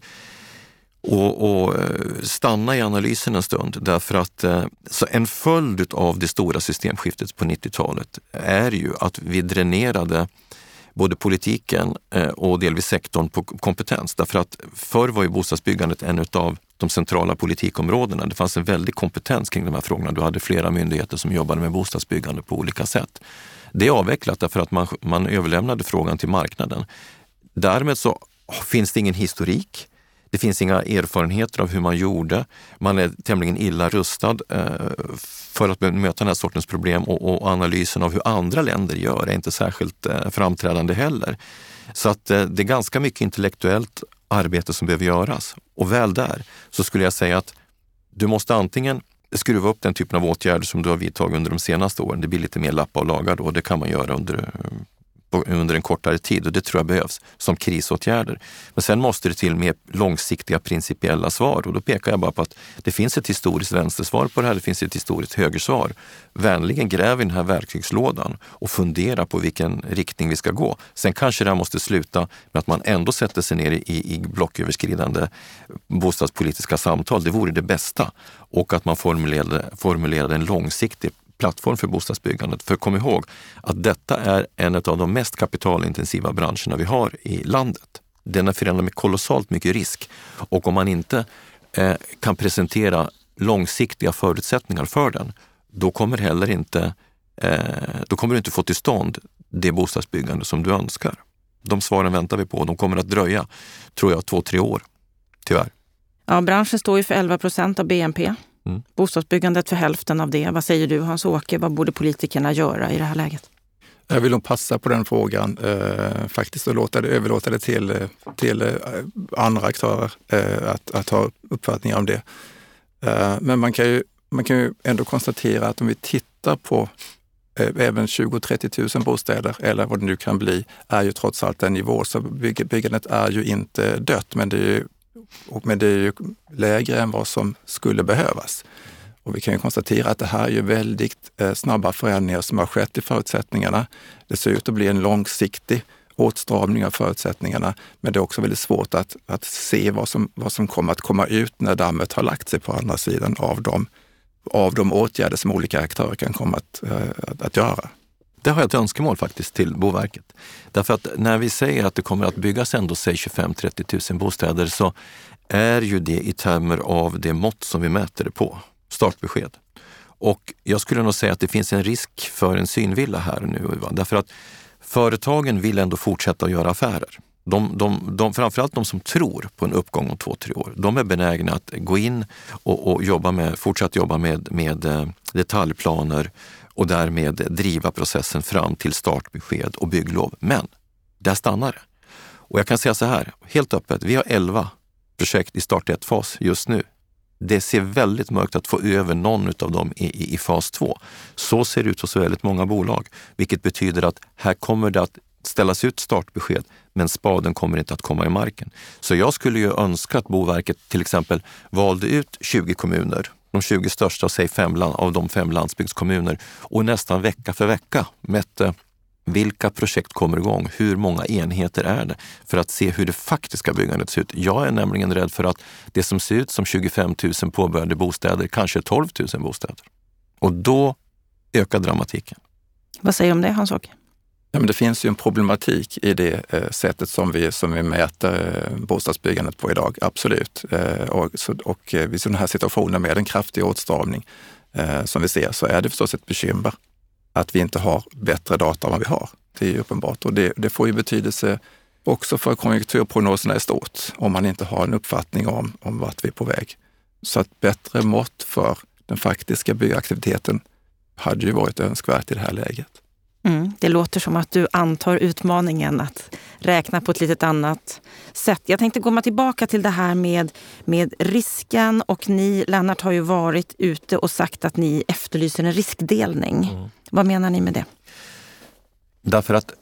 Och, och, eh, stanna i analysen en stund därför att eh, så en följd av det stora systemskiftet på 90-talet är ju att vi dränerade både politiken och delvis sektorn på kompetens. Därför att förr var ju bostadsbyggandet en av de centrala politikområdena. Det fanns en väldig kompetens kring de här frågorna. Du hade flera myndigheter som jobbade med bostadsbyggande på olika sätt. Det är avvecklat därför att man, man överlämnade frågan till marknaden. Därmed så finns det ingen historik. Det finns inga erfarenheter av hur man gjorde. Man är tämligen illa rustad eh, för att möta den här sortens problem och, analysen av hur andra länder gör är inte särskilt eh, framträdande heller. Så att eh, det är ganska mycket intellektuellt arbete som behöver göras. Och väl där så skulle jag säga att du måste antingen skruva upp den typen av åtgärder som du har vidtagit under de senaste åren. Det blir lite mer lappa och laga då. Det kan man göra under under en kortare tid och det tror jag behövs som krisåtgärder. Men sen måste det till mer långsiktiga principiella svar och då pekar jag bara på att det finns ett historiskt vänstersvar på det här, det finns ett historiskt högersvar. Vänligen gräv i den här verktygslådan och fundera på vilken riktning vi ska gå. Sen kanske det här måste sluta med att man ändå sätter sig ner i, i blocköverskridande bostadspolitiska samtal. Det vore det bästa. Och att man formulerade, formulerade en långsiktig plattform för bostadsbyggandet. För kom ihåg att detta är en av de mest kapitalintensiva branscherna vi har i landet. Den är förenad med kolossalt mycket risk och om man inte eh, kan presentera långsiktiga förutsättningar för den, då kommer, heller inte, eh, då kommer du inte få till stånd det bostadsbyggande som du önskar. De svaren väntar vi på. De kommer att dröja, tror jag, två, tre år. Tyvärr. Ja, branschen står ju för 11 procent av BNP. Mm. Bostadsbyggandet för hälften av det. Vad säger du Hans-Åke? Vad borde politikerna göra i det här läget? Jag vill nog passa på den frågan eh, faktiskt och låta det, överlåta det till, eh, till eh, andra aktörer eh, att, att ha uppfattningar om det. Eh, men man kan, ju, man kan ju ändå konstatera att om vi tittar på eh, även 20-30 000 bostäder eller vad det nu kan bli, är ju trots allt en nivå. Så byggandet är ju inte dött, men det är ju men det är ju lägre än vad som skulle behövas. Och vi kan ju konstatera att det här är ju väldigt eh, snabba förändringar som har skett i förutsättningarna. Det ser ut att bli en långsiktig åtstramning av förutsättningarna, men det är också väldigt svårt att, att se vad som, vad som kommer att komma ut när dammet har lagt sig på andra sidan av de, av de åtgärder som olika aktörer kan komma att, eh, att, att göra. Det har jag ett önskemål faktiskt till Boverket. Därför att när vi säger att det kommer att byggas ändå säg 25-30 000 bostäder så är ju det i termer av det mått som vi mäter det på, startbesked. Och jag skulle nog säga att det finns en risk för en synvilla här nu. Därför att företagen vill ändå fortsätta att göra affärer. De, de, de, framförallt de som tror på en uppgång om två, tre år, de är benägna att gå in och, och jobba med, fortsätta jobba med, med eh, detaljplaner och därmed driva processen fram till startbesked och bygglov. Men där stannar det. Och jag kan säga så här, helt öppet, vi har 11 projekt i start 1-fas just nu. Det ser väldigt mörkt att få över någon av dem i, i, i fas 2. Så ser det ut hos väldigt många bolag, vilket betyder att här kommer det att ställas ut startbesked, men spaden kommer inte att komma i marken. Så jag skulle ju önska att Boverket till exempel valde ut 20 kommuner de 20 största, säg fem av de fem landsbygdskommuner och nästan vecka för vecka mätte vilka projekt kommer igång? Hur många enheter är det? För att se hur det faktiska byggandet ser ut. Jag är nämligen rädd för att det som ser ut som 25 000 påbörjade bostäder kanske är 12 000 bostäder. Och då ökar dramatiken. Vad säger du om det, Hans-Åke? Ja, men det finns ju en problematik i det eh, sättet som vi, som vi mäter eh, bostadsbyggandet på idag, absolut. Eh, och, så, och eh, vid sådana här situationer med en kraftig åtstramning eh, som vi ser så är det förstås ett bekymmer att vi inte har bättre data än vad vi har. Det är ju uppenbart och det, det får ju betydelse också för konjunkturprognoserna i stort, om man inte har en uppfattning om, om vart vi är på väg. Så att bättre mått för den faktiska byggaktiviteten hade ju varit önskvärt i det här läget. Mm, det låter som att du antar utmaningen att räkna på ett litet annat sätt. Jag tänkte komma tillbaka till det här med, med risken och ni, Lennart, har ju varit ute och sagt att ni efterlyser en riskdelning. Mm. Vad menar ni med det? Därför att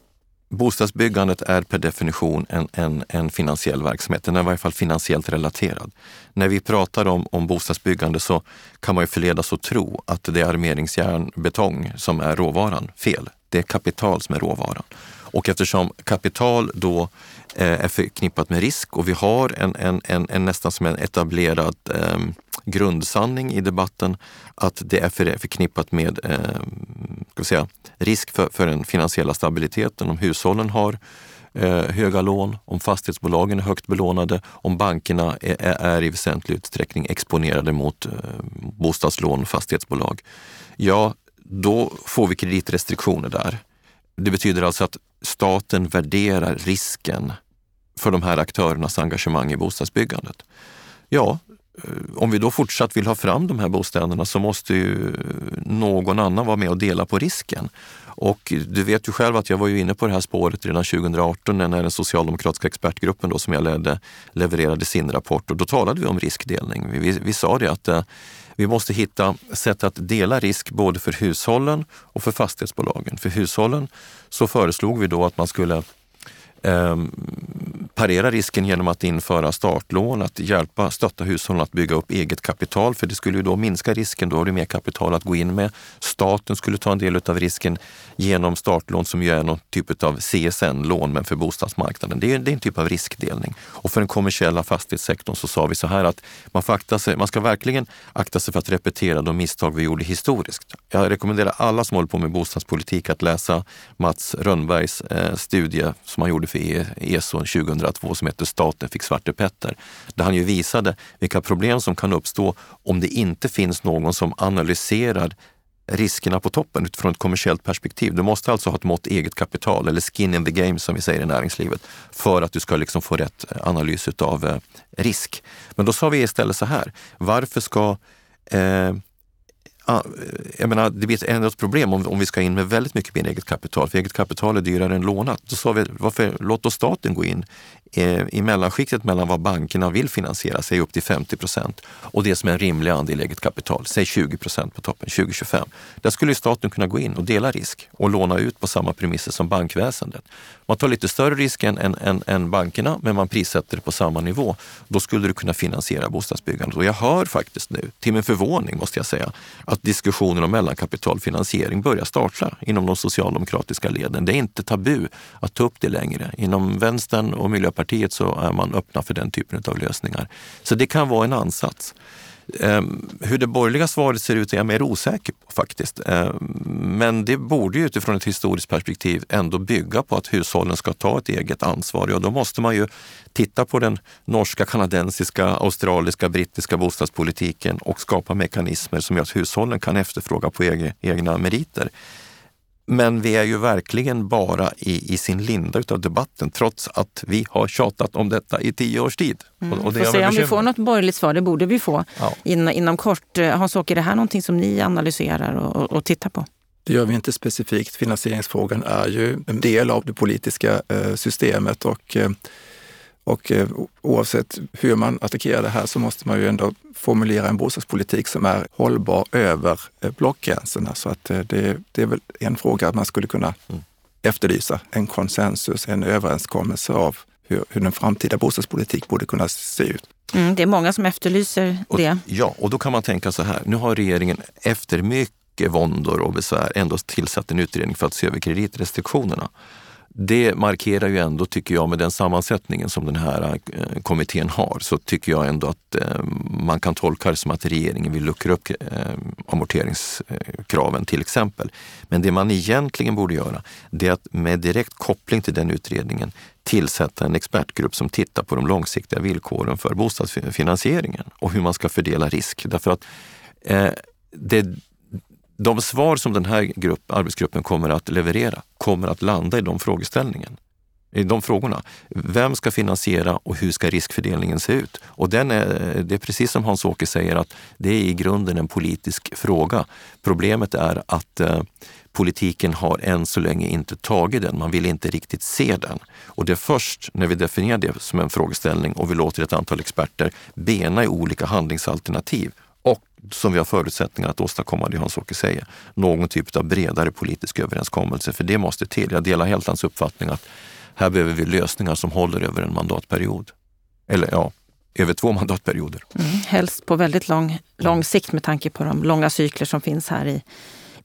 bostadsbyggandet är per definition en, en, en finansiell verksamhet. Den är i varje fall finansiellt relaterad. När vi pratar om, om bostadsbyggande så kan man ju förledas att tro att det är armeringsjärn, betong som är råvaran. Fel. Det är kapital som är råvaran. Och eftersom kapital då eh, är förknippat med risk och vi har en, en, en, en nästan som en etablerad eh, grundsanning i debatten att det är för, förknippat med eh, ska säga, risk för, för den finansiella stabiliteten. Om hushållen har eh, höga lån, om fastighetsbolagen är högt belånade, om bankerna är, är i väsentlig utsträckning exponerade mot eh, bostadslån och fastighetsbolag. Ja, då får vi kreditrestriktioner där. Det betyder alltså att staten värderar risken för de här aktörernas engagemang i bostadsbyggandet. Ja, eh, om vi då fortsatt vill ha fram de här bostäderna så måste ju någon annan vara med och dela på risken. Och du vet ju själv att jag var ju inne på det här spåret redan 2018 när den socialdemokratiska expertgruppen då, som jag ledde levererade sin rapport och då talade vi om riskdelning. Vi, vi, vi sa det att eh, vi måste hitta sätt att dela risk både för hushållen och för fastighetsbolagen. För hushållen så föreslog vi då att man skulle eh, parera risken genom att införa startlån, att hjälpa, stötta hushållen att bygga upp eget kapital, för det skulle ju då minska risken. Då har du mer kapital att gå in med. Staten skulle ta en del av risken genom startlån som ju är någon typ av CSN-lån, men för bostadsmarknaden. Det är, det är en typ av riskdelning. Och för den kommersiella fastighetssektorn så sa vi så här att man, får akta sig, man ska verkligen akta sig för att repetera de misstag vi gjorde historiskt. Jag rekommenderar alla som håller på med bostadspolitik att läsa Mats Rönnbergs eh, studie som han gjorde för ESO 2002 som heter Staten fick Svarte Petter. Där han ju visade vilka problem som kan uppstå om det inte finns någon som analyserar riskerna på toppen utifrån ett kommersiellt perspektiv. Du måste alltså ha ett mått eget kapital eller skin in the game som vi säger i näringslivet för att du ska liksom få rätt analys av eh, risk. Men då sa vi istället så här, varför ska eh, jag menar, det blir ett ändrat problem om, om vi ska in med väldigt mycket mer eget kapital, för eget kapital är dyrare än lånat. Då sa vi, varför, låt då staten gå in Eh, i mellanskiktet mellan vad bankerna vill finansiera, säg upp till 50 procent, och det som är en rimlig andel eget kapital, säg 20 procent på toppen, 2025. Där skulle staten kunna gå in och dela risk och låna ut på samma premisser som bankväsendet. Man tar lite större risk än, än, än, än bankerna, men man prissätter det på samma nivå. Då skulle du kunna finansiera bostadsbyggandet. Och jag hör faktiskt nu, till min förvåning måste jag säga, att diskussionen om mellankapitalfinansiering börjar starta inom de socialdemokratiska leden. Det är inte tabu att ta upp det längre. Inom vänstern och Miljöpartiet så är man öppna för den typen av lösningar. Så det kan vara en ansats. Ehm, hur det borgerliga svaret ser ut är jag mer osäker på faktiskt. Ehm, men det borde ju utifrån ett historiskt perspektiv ändå bygga på att hushållen ska ta ett eget ansvar. Ja, då måste man ju titta på den norska, kanadensiska, australiska, brittiska bostadspolitiken och skapa mekanismer som gör att hushållen kan efterfråga på egna meriter. Men vi är ju verkligen bara i, i sin linda utav debatten trots att vi har tjatat om detta i tio års tid. Mm. Och, och det får se om vi får något borgerligt svar, det borde vi få ja. In, inom kort. Eh, Hans-Åke, är det här någonting som ni analyserar och, och, och tittar på? Det gör vi inte specifikt. Finansieringsfrågan är ju en del av det politiska eh, systemet och eh, och eh, oavsett hur man attackerar det här så måste man ju ändå formulera en bostadspolitik som är hållbar över eh, blockgränserna. Så att eh, det, det är väl en fråga att man skulle kunna mm. efterlysa en konsensus, en överenskommelse av hur, hur den framtida bostadspolitik borde kunna se ut. Mm, det är många som efterlyser och, det. Ja, och då kan man tänka så här. Nu har regeringen efter mycket våndor och besvär ändå tillsatt en utredning för att se över kreditrestriktionerna det markerar ju ändå, tycker jag, med den sammansättningen som den här eh, kommittén har, så tycker jag ändå att eh, man kan tolka det som att regeringen vill luckra upp eh, amorteringskraven till exempel. Men det man egentligen borde göra, det är att med direkt koppling till den utredningen tillsätta en expertgrupp som tittar på de långsiktiga villkoren för bostadsfinansieringen och hur man ska fördela risk. Därför att eh, det, de svar som den här grupp, arbetsgruppen kommer att leverera kommer att landa i de frågeställningen. i de frågorna. Vem ska finansiera och hur ska riskfördelningen se ut? Och den är, det är precis som Hans-Åke säger att det är i grunden en politisk fråga. Problemet är att eh, politiken har än så länge inte tagit den. Man vill inte riktigt se den. Och det är först när vi definierar det som en frågeställning och vi låter ett antal experter bena i olika handlingsalternativ som vi har förutsättningar att åstadkomma det Hans-Åke säger, någon typ av bredare politisk överenskommelse. För det måste till. Jag delar helt hans uppfattning att här behöver vi lösningar som håller över en mandatperiod. Eller ja, över två mandatperioder. Mm, helst på väldigt lång, lång sikt med tanke på de långa cykler som finns här i,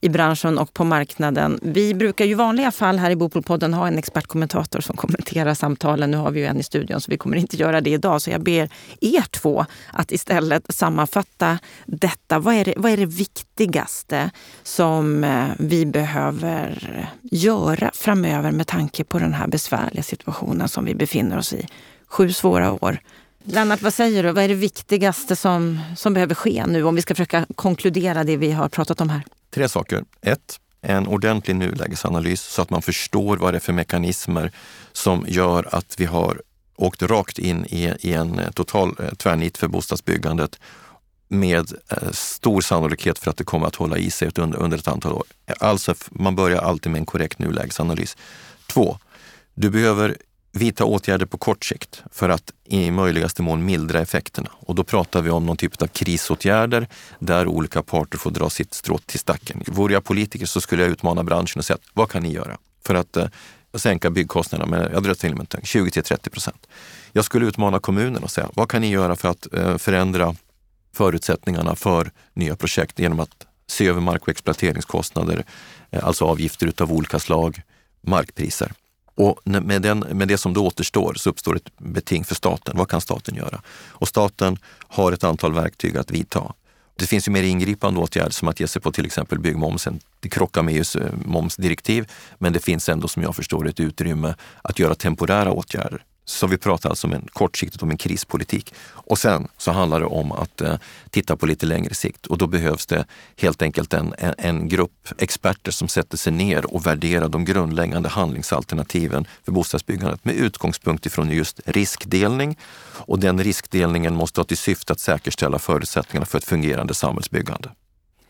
i branschen och på marknaden. Vi brukar ju i vanliga fall här i Bopolpodden ha en expertkommentator som kommenterar samtalen. Nu har vi ju en i studion så vi kommer inte göra det idag. Så jag ber er två att istället sammanfatta detta. Vad är det, vad är det viktigaste som eh, vi behöver göra framöver med tanke på den här besvärliga situationen som vi befinner oss i? Sju svåra år. Lennart, vad säger du? Vad är det viktigaste som, som behöver ske nu om vi ska försöka konkludera det vi har pratat om här? Tre saker. Ett, en ordentlig nulägesanalys så att man förstår vad det är för mekanismer som gör att vi har åkt rakt in i, i en eh, total eh, tvärnit för bostadsbyggandet med eh, stor sannolikhet för att det kommer att hålla i sig under, under ett antal år. Alltså, man börjar alltid med en korrekt nulägesanalys. Två, du behöver vidta åtgärder på kort sikt för att i möjligaste mån mildra effekterna. Och då pratar vi om någon typ av krisåtgärder där olika parter får dra sitt strå till stacken. Vore jag politiker så skulle jag utmana branschen och säga vad kan ni göra för att eh, sänka byggkostnaderna med, jag drar till med 20 till 30 procent. Jag skulle utmana kommunen och säga, vad kan ni göra för att eh, förändra förutsättningarna för nya projekt genom att se över mark och exploateringskostnader, eh, alltså avgifter utav olika slag, markpriser. Och med, den, med det som då återstår så uppstår ett beting för staten. Vad kan staten göra? Och staten har ett antal verktyg att vidta. Det finns ju mer ingripande åtgärder som att ge sig på till exempel byggmomsen. Det krockar med EUs eh, momsdirektiv, men det finns ändå som jag förstår ett utrymme att göra temporära åtgärder. Så vi pratar alltså om en kortsiktigt om en krispolitik. Och sen så handlar det om att eh, titta på lite längre sikt och då behövs det helt enkelt en, en, en, grupp experter som sätter sig ner och värderar de grundläggande handlingsalternativen för bostadsbyggandet med utgångspunkt ifrån just riskdelning. Och den riskdelningen måste ha till syfte att säkerställa förutsättningarna för ett fungerande samhällsbyggande.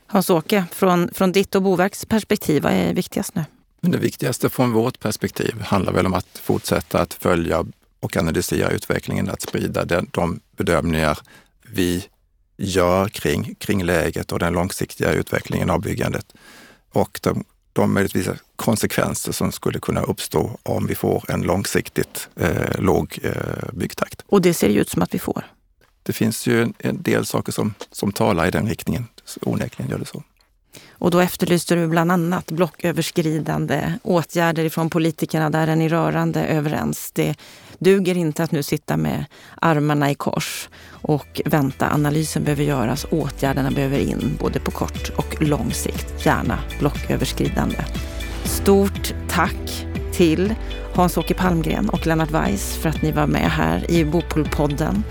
Hans-Åke, från, från ditt och Boverkets perspektiv, vad är viktigast nu? Men det viktigaste från vårt perspektiv handlar väl om att fortsätta att följa och analysera utvecklingen, att sprida den, de bedömningar vi gör kring, kring läget och den långsiktiga utvecklingen av byggandet. Och de, de möjligtvis konsekvenser som skulle kunna uppstå om vi får en långsiktigt eh, låg eh, byggtakt. Och det ser ju ut som att vi får. Det finns ju en, en del saker som, som talar i den riktningen. Onekligen gör det så. Och då efterlyste du bland annat blocköverskridande åtgärder ifrån politikerna. Där är ni rörande överens. Det duger inte att nu sitta med armarna i kors och vänta. Analysen behöver göras, åtgärderna behöver in både på kort och lång sikt. Gärna blocköverskridande. Stort tack till Hans-Åke Palmgren och Lennart Weiss för att ni var med här i Bopolpodden.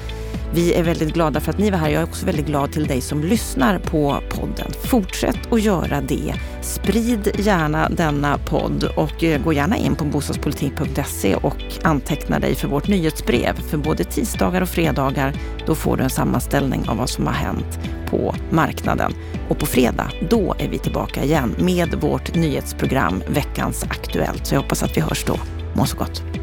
Vi är väldigt glada för att ni var här. Jag är också väldigt glad till dig som lyssnar på podden. Fortsätt att göra det. Sprid gärna denna podd och eh, gå gärna in på bostadspolitik.se och anteckna dig för vårt nyhetsbrev. För både tisdagar och fredagar, då får du en sammanställning av vad som har hänt på marknaden. Och på fredag, då är vi tillbaka igen med vårt nyhetsprogram Veckans Aktuellt. Så jag hoppas att vi hörs då. Må så gott!